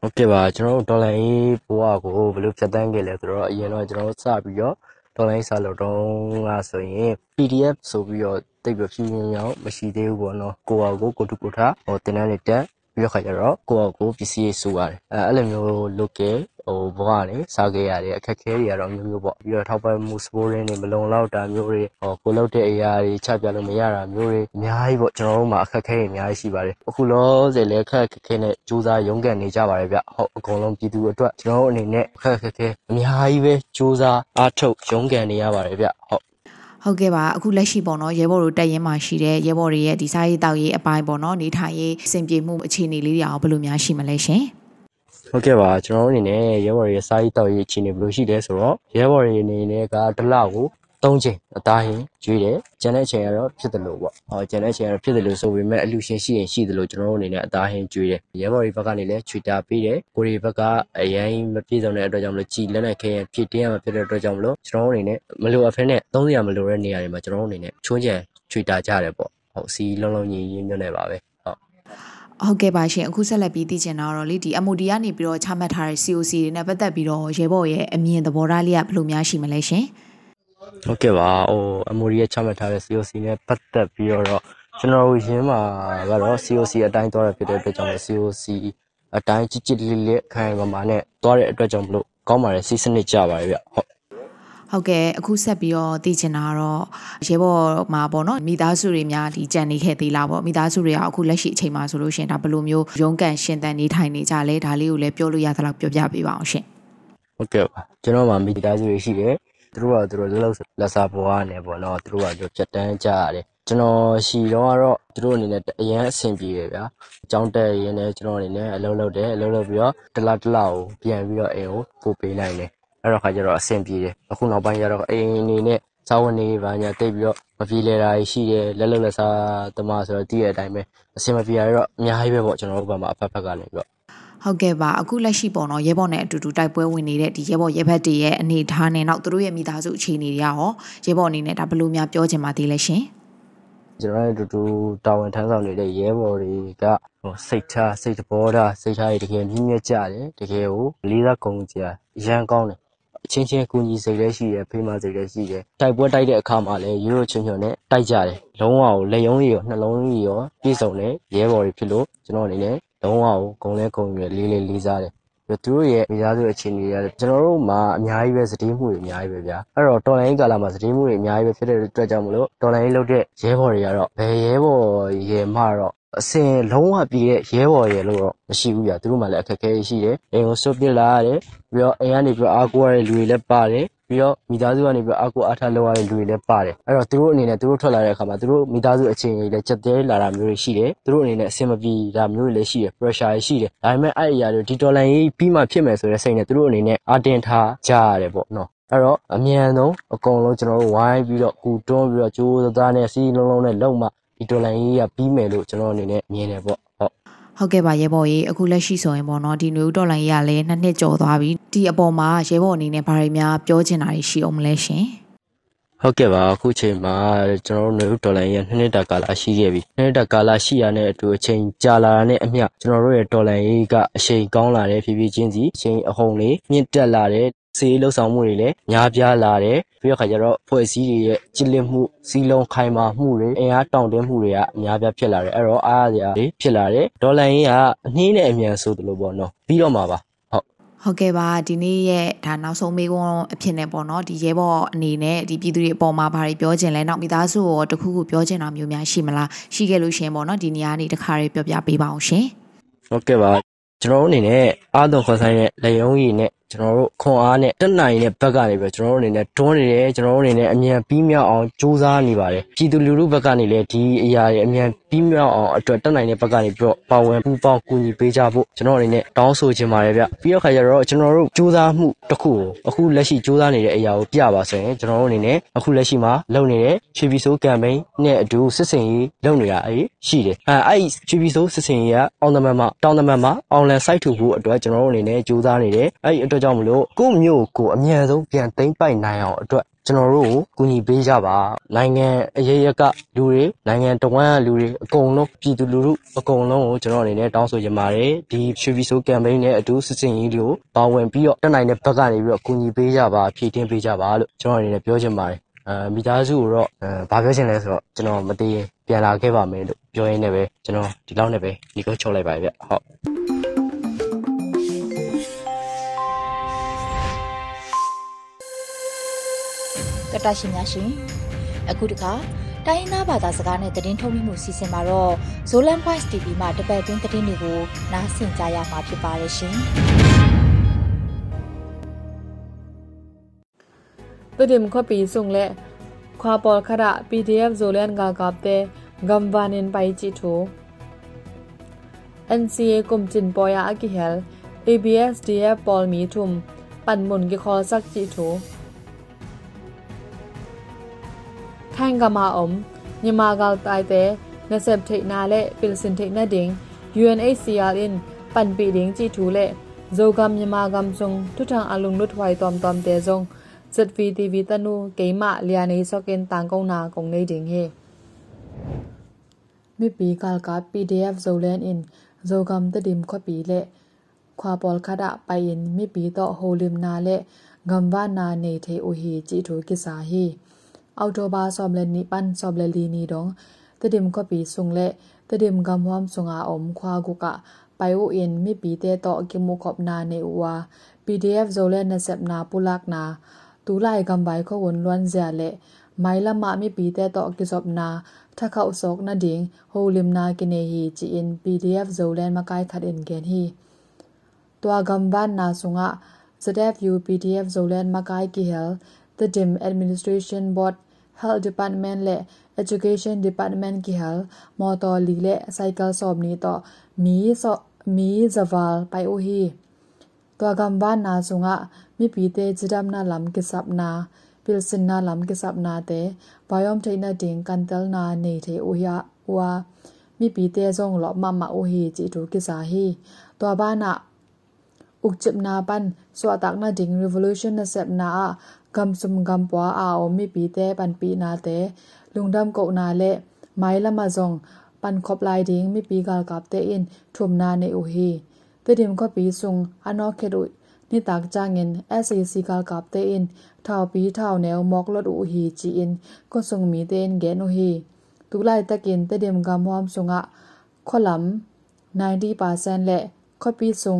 ဟုတ်ကဲ့ပါကျွန်တော်တို့ဒေါ်လာရေးဘဝကိုဘယ်လိုဖြတ်တန်းခဲ့လဲဆိုတော့အရင်တော့ကျွန်တော်တို့စပြီးတော့ဒေါ်လာရေးစာလို့တော့ကဆိုရင် PDF ဆိုပြီးတော့တိတ်ပြီးဖြူဖြူမြောင်မရှိသေးဘူးပေါ့နော်ကိုဟာကိုကိုတုကိုထားဟိုတင်တန်းလေးတက် ပြီးတော့ခါကျတော့ကိုယ့်အကိုပစ္စည်းရေးဆိုရတယ်အဲအဲ့လိုမျိုးလုပ်ခဲ့ဟိုဘဝကနေစားခဲ့ရတယ်အခက်ခဲတွေကတော့မျိုးမျိုးပေါ့ပြီးတော့ထောက်ပံ့မှုစပိုးရင်းတွေမလုံလောက်တာမျိုးတွေဟိုကိုလုပ်တဲ့အရာတွေချပြလို့မရတာမျိုးတွေအများကြီးပေါ့ကျွန်တော်တို့မှာအခက်ခဲတွေအများကြီးရှိပါတယ်အခုလောဆယ်လည်းအခက်ခဲနဲ့စူးစမ်းရုန်းကန်နေကြပါတယ်ဗျဟုတ်အကုန်လုံးပြည်သူအတွက်ကျွန်တော်တို့အနေနဲ့အခက်ခဲအများကြီးပဲစူးစမ်းအားထုတ်ရုန်းကန်နေရပါတယ်ဗျဟုတ် ဟုတ်ကဲ့ပါအခုလက်ရှိပေါ့နော်ရဲဘော်တို့တက်ရင်မှာရှိတဲ့ရဲဘော်တွေရဲ့ဒီစားရေးတောက်ရေးအပိုင်းပေါ့နော်နေထိုင်ရေးအဆင်ပြေမှုအခြေအနေလေးတွေအောင်ဘယ်လိုများရှိမလဲရှင်ဟုတ်ကဲ့ပါကျွန်တော်တို့အနေနဲ့ရဲဘော်ရဲ့စားရေးတောက်ရေးအခြေအနေဘယ်လိုရှိလဲဆိုတော့ရဲဘော်တွေအနေနဲ့ကတစ်လကို ၃ချိန်အသားဟင်းကျွေးတယ်ကျန်တဲ့အချိန်ကတော့ဖြစ်တယ်လို့ပေါ့ဟောကျန်တဲ့အချိန်ကတော့ဖြစ်တယ်လို့ဆိုပေမဲ့အလူရှင်ရှိရင်ရှိတယ်လို့ကျွန်တော်တို့အနေနဲ့အသားဟင်းကျွေးတယ်ရဲဘော်တွေဘက်ကနေလည်းချွေတာပေးတယ်ကိုရီဘက်ကအရင်မပြည့်စုံတဲ့အတွက်ကြောင့်မလို့ကြည်လက်နဲ့ခဲရင်ဖြစ်တင်းရမှာဖြစ်တဲ့အတွက်ကြောင့်မလို့ကျွန်တော်တို့အနေနဲ့မလိုအပ်ဖဲနဲ့သုံးစရာမလိုတဲ့နေရာတွေမှာကျွန်တော်တို့အနေနဲ့ချွန်းချံချွေတာကြတယ်ပေါ့ဟုတ်စီလုံးလုံးညီညီညွတ်နေပါပဲဟုတ်ကဲ့ပါရှင်အခုဆက်လက်ပြီးသိချင်တာတော့လေဒီ MOD ကနေပြီးတော့ချမှတ်ထားတဲ့ COC တွေနဲ့ပတ်သက်ပြီးတော့ရဲဘော်ရဲ့အမြင်သဘောထားလေးကဘယ်လိုများရှိမလဲရှင် ဟုတ်ကဲ့ပါဟို MOD ရဲ့ချမှတ်ထားတဲ့ COC နဲ့ပတ်သက်ပြီးတော့ကျွန်တော်တို့ရင်းမှာကတော့ COC အတိုင်းသွားရဖြစ်တဲ့အတွက်ကြောင့် COC အတိုင်းကြစ်ကြစ်လေးလေးခိုင်မာမာနဲ့သွားတဲ့အတွက်ကြောင့်မလို့ကောင်းပါတယ်စီးစနစ်ကြပါတယ်ဗျဟုတ်ဟုတ်ကဲ့အခုဆက်ပြီးတော့သိချင်တာကတော့ရဲဘော်မှာပေါ့နော်မိသားစုတွေများဒီကြံနေခဲ့သေးလားပေါ့မိသားစုတွေကအခုလက်ရှိအချိန်မှာဆိုလို့ရှင်ဒါဘယ်လိုမျိုးရုန်းကန်ရှင်သန်နေထိုင်နေကြလဲဒါလေးကိုလည်းပြောလို့ရသလောက်ပြောပြပေးပါအောင်ရှင်ဟုတ်ကဲ့ပါကျွန်တော်မှာမိသားစုတွေရှိတယ် သူတို့ကသူတို့လက်လက်စားဘွားနဲ့ပေါ့နော်သူတို့ကသူဖြတ်တန်းကြရတယ်ကျွန်တော်ရှိတော့ကတော့သူတို့အနေနဲ့အရန်အဆင်ပြေတယ်ဗျာအကြောင်းတက်ရင်းနဲ့ကျွန်တော်အနေနဲ့အလုပ်လုပ်တယ်အလုပ်လုပ်ပြီးတော့တလားတလားကိုပြန်ပြီးတော့အိမ်ကိုပို့ပေးနိုင်တယ်အဲ့တော့ခါကျတော့အဆင်ပြေတယ်အခုနောက်ပိုင်းကျတော့အိမ်အနေနဲ့စာဝန်နေပါညာတိတ်ပြီးတော့မပြေလဲတာရှိတယ်လက်လုံလက်စားသမားဆိုတော့တည့်ရတဲ့အတိုင်းပဲအဆင်မပြေရတော့အများကြီးပဲပေါ့ကျွန်တော်တို့ဘက်မှာအဖက်ဖက်ကနေပြီးတော့ ဟုတ်ကဲ့ပါအခုလက်ရှိပေါ့နော်ရဲဘော်နဲ့အတူတူတိုက်ပွဲဝင်နေတဲ့ဒီရဲဘော်ရဲဘက်တွေရဲ့အနေအထားနဲ့နောက်သူတို့ရဲ့မိသားစုအခြေအနေတွေရောရဲဘော်အနေနဲ့ဒါဘယ်လိုများပြောချင်ပါသေးလဲရှင်ကျွန်တော်ရဲ့အတူတူတာဝန်ထမ်းဆောင်နေတဲ့ရဲဘော်တွေကဟိုစိတ်ထားစိတ်တဘောထားစိတ်ထားတွေတကယ်မြင့်မြတ်ကြတယ်တကယ်ကိုလေးစားကုန်ကြရန်ကောင်းတယ်အချင်းချင်းကူညီစိတ်လည်းရှိတယ်ဖေးမစိတ်လည်းရှိတယ်တိုက်ပွဲတိုက်တဲ့အခါမှာလည်းရိုးရိုးချွန်ချွန်နဲ့တိုက်ကြတယ်လုံးဝကိုလက်ယုံးကြီးရောနှလုံးကြီးရောပြည့်စုံတဲ့ရဲဘော်တွေဖြစ်လို့ကျွန်တော်အနေနဲ့ လုံးဝကိုဂုံလဲဂုံရွယ်လေးလေးလေးစားတယ်သူတို့ရဲ့မိသားစုအခြေအနေတွေကကျွန်တော်တို့မှာအများကြီးပဲစတေးမှုတွေအများကြီးပဲဗျာအဲ့တော့တော်လိုင်းကာလာမှာစတေးမှုတွေအများကြီးပဲဖြစ်တဲ့အတွက်ကြောင့်မလို့တော်လိုင်းလုပ်တဲ့ရဲဘော်တွေကတော့ဘယ်ရဲဘော်ရဲမှတော့အစင်လုံးဝပြည့်တဲ့ရဲဘော်ရဲလို့တော့မရှိဘူးဗျာသူတို့မှလည်းအခက်အခဲရှိတယ်အိမ်ကိုစွတ်ပစ်လာရတယ်ပြီးတော့အိမ်ကနေပြီးတော့အားကိုးရတဲ့လူတွေလည်းပါတယ် ပြီးတော့မိသားစုကနေပြီးအကူအထလောက်ရတဲ့လူတွေလည်းပါတယ်အဲ့တော့သူတို့အနေနဲ့သူတို့ထွက်လာတဲ့အခါမှာသူတို့မိသားစုအခြေအနေလည်းကြက်တဲလာတာမျိုးတွေရှိတယ်သူတို့အနေနဲ့အဆင်မပြေတာမျိုးတွေလည်းရှိတယ် pressure ရှိတယ်ဒါပေမဲ့အဲ့အရာတွေဒီဒေါ်လာရေးပြီးမှဖြစ်မယ်ဆိုတဲ့စိတ်နဲ့သူတို့အနေနဲ့အတင်ထားကြရတယ်ပေါ့နော်အဲ့တော့အမြန်ဆုံးအကုန်လုံးကျွန်တော်တို့ဝိုင်းပြီးတော့ကူတွန်းပြီးတော့ကြိုးစားနဲ့စီးလုံးလုံးနဲ့လုံမှဒီဒေါ်လာရေးကပြီးမယ်လို့ကျွန်တော်အနေနဲ့မြင်တယ်ပေါ့ ဟုတ်ကဲ့ပါရဲဘော်ကြီးအခုလက်ရှိဆိုရင်ပေါ့နော်ဒီနွေဦးဒေါ်လာကြီးကလည်းနှစ်နှစ်ကျော်သွားပြီဒီအပေါ်မှာရဲဘော်အနေနဲ့ဘာတွေများပြောချင်တာရှိအောင်မလဲရှင်ဟုတ်ကဲ့ပါအခုချိန်မှာကျွန်တော်တို့နွေဦးဒေါ်လာကြီးနှစ်နှစ်တာကာလရှိခဲ့ပြီနှစ်နှစ်တာကာလရှိရတဲ့အတူအချိန်ကြာလာတာနဲ့အမျှကျွန်တော်တို့ရဲ့ဒေါ်လာကြီးကအချိန်ကောင်းလာတယ်ဖြည်းဖြည်းချင်းစီအချိန်အဟုန်လေးမြင့်တက်လာတ ယ်စေးလှုပ်ဆောင်မှုတွေလည်းများပြားလာတယ်ပြီးတော့ခါကျတော့ဖွဲ့စည်းတွေရဲ့ကြည်လင်မှုစီလုံးခိုင်မာမှုတွေအင်အားတောင့်တင်းမှုတွေကအများပြားဖြစ်လာတယ်အဲ့တော့အားရစရာတွေဖြစ်လာတယ်ဒေါ်လာရင်းကအနှင်းနဲ့အမြန်ဆိုသလိုပေါ့နော်ပြီးတော့မှာပါဟုတ်ကဲ့ပါဒီနေ့ရဲ့ဒါနောက်ဆုံးမေးခွန်းအဖြစ်နဲ့ပေါ့နော်ဒီရဲဘော်အနေနဲ့ဒီပြည်သူတွေအပေါ်မှာဘာတွေပြောချင်လဲနောက်မိသားစုရောတခုခုပြောချင်တာမျိုးများရှိမလားရှိခဲ့လို့ရှင်ပေါ့နော်ဒီနေရာနေတခါလေးပြောပြပေးပါအောင်ရှင်ဟုတ်ကဲ့ပါကျွန်တော်တို့အနေနဲ့အားသွန်ခွန်ဆိုင်တဲ့လက်ယုံကြီးနဲ့ ကျွန်တော်တို့ခွန်အားနဲ့တက်နိုင်တဲ့ဘက်ကနေပြီးကျွန်တော်တို့အနေနဲ့တွန်းနေတယ်ကျွန်တော်တို့အနေနဲ့အမြန်ပြီးမြောက်အောင်ကြိုးစားနေပါတယ်ပြည်သူလူထုဘက်ကနေလည်းဒီအရာတွေအမြန် ပြီးမြောက်အောင်အတွက်တက်နိုင်တဲ့ဘက်ကနေပြီးတော့ပါဝင်ပူးပေါင်းကူညီပေးကြဖို့ကျွန်တော်အနေနဲ့တောင်းဆိုချင်ပါတယ်ဗျပြီးတော့ခါကျတော့ကျွန်တော်တို့ကြိုးစားမှုတစ်ခုကိုအခုလက်ရှိကြိုးစားနေတဲ့အရာကိုပြပါဆိုရင်ကျွန်တော်တို့အနေနဲ့အခုလက်ရှိမှာလုပ်နေတဲ့ချီပီဆိုးကမ်ပိန်းနဲ့အတူစစ်စင်ရေးလုပ်နေတာအေးရှိတယ်အဲအဲ့ချီပီဆိုးစစ်စင်ရေးကအောင်သမန်မှာတောင်းသမန်မှာအောင်လန်စိုက်ထူဖို့အတွက်ကျွန်တော်တို့အနေနဲ့ကြိုးစားနေတယ်အဲ့ဒီအတွက်ကြောင့်မလို့ကိုယ့်မျိုးကိုအမြန်ဆုံးပြန်သိမ်းပိုက်နိုင်အောင်အတွက် ကျွန်တော်တို့ကိုကူညီပေးကြပါနိုင်ငံအရေးရကလူတွေနိုင်ငံတဝန်းကလူတွေအကုန်လုံးပြည်သူလူထုအကုန်လုံးကိုကျွန်တော်အနေနဲ့တောင်းဆိုချင်ပါတယ်ဒီရွှေပြည်စိုးကမ်ပိန်းနဲ့အတူစစ်စင်ရေးတွေကိုပါဝင်ပြီးတော့တက်နိုင်တဲ့ဘက်ကနေပြီးတော့ကူညီပေးကြပါဖြည့်တင်းပေးကြပါလို့ကျွန်တော်အနေနဲ့ပြောချင်ပါတယ်အဲမိသားစုကိုတော့အဲဘာပြောချင်လဲဆိုတော့ကျွန်တော်မတည်ပြန်လာခဲ့ပါမယ်လို့ပြောရင်းနဲ့ပဲကျွန်တော်ဒီလောက်နဲ့ပဲဒီကုတ်ချုပ်လိုက်ပါဗျဟုတ် တတရှင်များရှင်အခုတခါတိုင်းနာဘာသာစကားနဲ့သတင်းထုတ်လွှင့်မှုစီစဉ်မှာတော့ Zolan Voice TV မှာတပတ်အတွင်းသတင်းတွေကိုနားဆင်ကြရမှာဖြစ်ပါတယ်ရှင်။တရင်ခပီစုံလေခွာပေါ်ခရ PDF Zolan ကကပ်တဲ့ဂမ်ဝါနင်ပိုင်ချီထူ NCA ကုမ်ချင်ပေါ်ယာအကိဟဲလ် ABSDF ပေါ်မီထုမ်ပန်မွန်ကိခေါ်ဆက်ချီထူ กจิทูထိုင်ကမာအုံမြန်မာကောက်တိုင်တဲ့နဆက်ထိနာလေပီလစင်ထိနာဒင်း UNHCR in ปันปีดิงจีทูเลโจกามยมากามจงทุทางอลุงลุดไวตอมตอมเตจง ZVTV ตนูเกมะเลียนีซอกเกนตางกงนากงในดิงเฮมิปีกาลกา PDF โซเลนอินโจกามตดิมขปีเลခွာပေါ်ခဒပိုင်မိပီတော့ဟိုလင်နာလေဂမ်ဝနာနေထေအိုဟီជីထိုကိစာဟီ အောက်တိုဘာဆော့ဘလနီပန်ဆော့ဘလလီနီဒုံတဒင်ကပီဆုံလေတဒင်ကမ်ဝမ်ဆုံငါအုံခွာဂုကပိုင်ဝအင်မိပီတဲတော့ကိမုခေါပနာနေဝါ PDF ဇိုလဲနဆက်နာပူလကနာတူလိုက်ကမ်ဘိုင်ခဝန်လွမ်ဇာလေမိုင်လမမိပီတဲတော့ကိစောပနာထခောက်စောကနာဒင်းဟိုလင်နာကိနေဟီချီအင် PDF ဇိုလဲမကိုင်ခတ်အင်ဂန်ဟီတွာဂမ်ဘန်နာဆုငါ ZFU PDF ဇိုလဲမကိုင်ကီဟဲ the dim administration board health department และ education department ki hal motor li le cycle sob ni to mi so mi zawal pai o hi to gam ban na sunga mi pi te jidam na lam ki sap na pilsin na lam ki sap na te biom thai na ding kan tel na nei the o ya wa mi pi te zong lo ma ma o hi chi tu ki sa hi to ba na uk chip na pan so tak na ding revolution na sep na a gam sum gam pwa a o mi pi te pan pi na te lungdam ko na le mai lama zong pan khop lai ding mi pi gal kap te in thum na ne u hi te dim ko pi sung ano khe ru ni tak changin SAC gal kap te in thao pi thao neu mok lot u hi chi in ko sung mi te in gen u hi tu lai takin te dim gam hom sunga kholam 90%และ copy ส่ง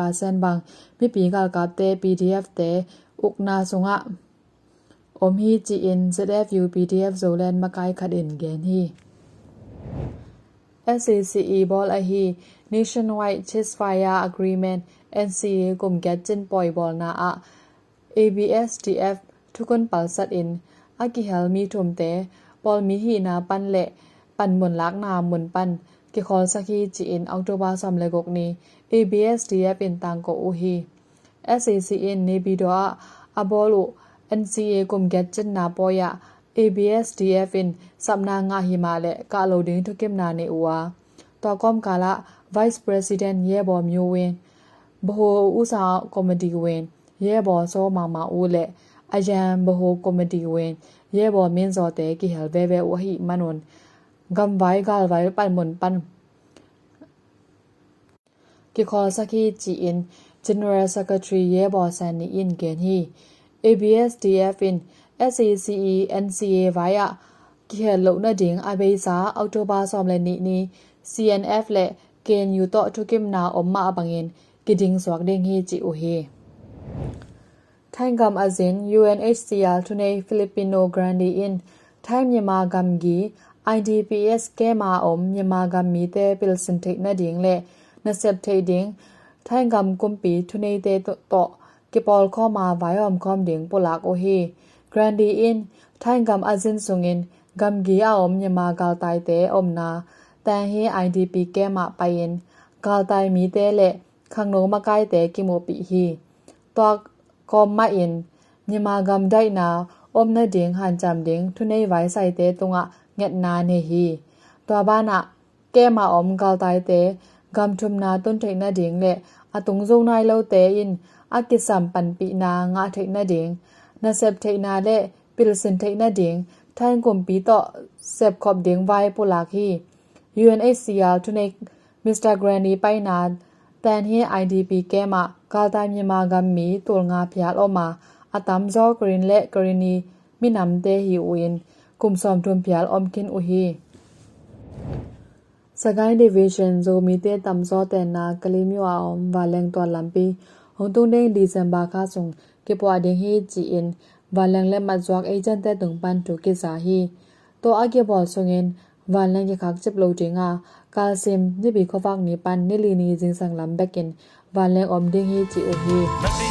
70%บางมีปีกากับเต PDF เต อุกนาสงะอมฮีจีอิน ZFU PDF โซแลนมาไกขัดอินเกนฮี SACE บอลอฮี Nationwide Ceasefire Agreement NCA กลุ่มแกจินปล่อยบอลนาอะ ABSDF ทุกคนปัลสัดอินอากิเฮลมีทุมเตปอลมีฮีนาปันเละปันหมุนลักนาหมุนปันกิคอลสักฮีจีอินออกโตบาซัมเลกกนี ABSDF อินตังโกอูฮี SACN နေပြီးတော့အဘောလို့ NCA ကုမ်ဂက်ချင်နာပေါ်ရ ABSDF in samna nga himale ka loading to kim na ne uwa to kom kala vice president ye bo myo win bho usa committee win ye bo so ma ma u le ayan bho committee win ye bo min zo te ki hel ve ve u hi manon gam vai gal vai pan mon pan ki kho sakhi chi in General Secretary ရဲဘော်ဆန်နီအင်ကန်ဟီ ABSDF in SACE NCA via ကီဟလုံနဒင်းအဘေးစာအောက်တိုဘာဆောင်လနီနီ CNF လက် KNU တော့ထုကိမနာအမ အပငင်ကီဒင်းဆွာဒင်းဟီချီအိုဟီထိုင်းကမ်အဇင် UNHCR ထုနေ Filipino Grande in ထိုင်းမြန်မာဂမ်ဂီ IDPS ကဲမာအုံမြန်မာဂမ်မီတဲပီလစင်တိတ်နဒင်းလက်နဆပ်ထေဒင်း ထိုင်းကမ်ကွန်ပီထုနေတေတော့ကေပေါ်ခေါ်မာဝိုင်ယမ်ကွန်ဒင်းပူလာကိုဟီဂရန်ဒီအင်ထိုင်းကမ်အဇင်ဆုငင်ဂမ်ဂီအုံမြမာဂါတိုင်တေအုံနာတန်ဟီ IDP ကဲမာပိုင်ဂါတိုင်မီတေလေခန်းနိုမကိုင်တေကိမိုပီဟီတော့ကောမအင်မြမာဂမ်ဒိုင်နာအုံနဒင်းဟန်ချမ်ဒင်းထုနေဝိုင်ဆိုင်တေတုငါငက်နာနေဟီတော့ဘာနာကဲမာအုံဂါတိုင်တေ gam thum na ton thei na ding le atung zo nai lo te in akisam pan pi na nga thei na ding na sep thei na le pil sin thei na ding thain kom pi to sep khop ding vai pulak hi UNHCR to ne Mr. Granny ပိုင်နာတန်ဟင်း IDP ကဲမှာကာတိုင်မြန်မာကမီတူငါဖျားလောမှာအတမ်ဇောဂရင်လက်ဂရနီမိနမ်တေဟီဝင်းကုမ် som tum pial omkin uhi စကိုင်းဒီဗီရှင်ဇိုမီတဲတမ်ဇောတဲနာကလေးမျိုးအောင်ဗာလန်တော်လမ်ပီဟွန်တုန်ဒင်းဒီဇမ်ဘာခါဆုံကေပွားဒင်းဟီဂျီအင်ဗာလန်လက်မဇွာက်အေဂျန်တဲတုံပန်တူကိစာဟီတိုအကေဘောဆုံငင်ဗာလန်ကေခါချပ်လိုတင်ငါကာဆင်နိဘီခဖက်နီပန်နီလီနီဇင်းဆန်လမ်ဘက်ကင်ဗာလန်အုံဒင်းဟီဂျီအိုဟီ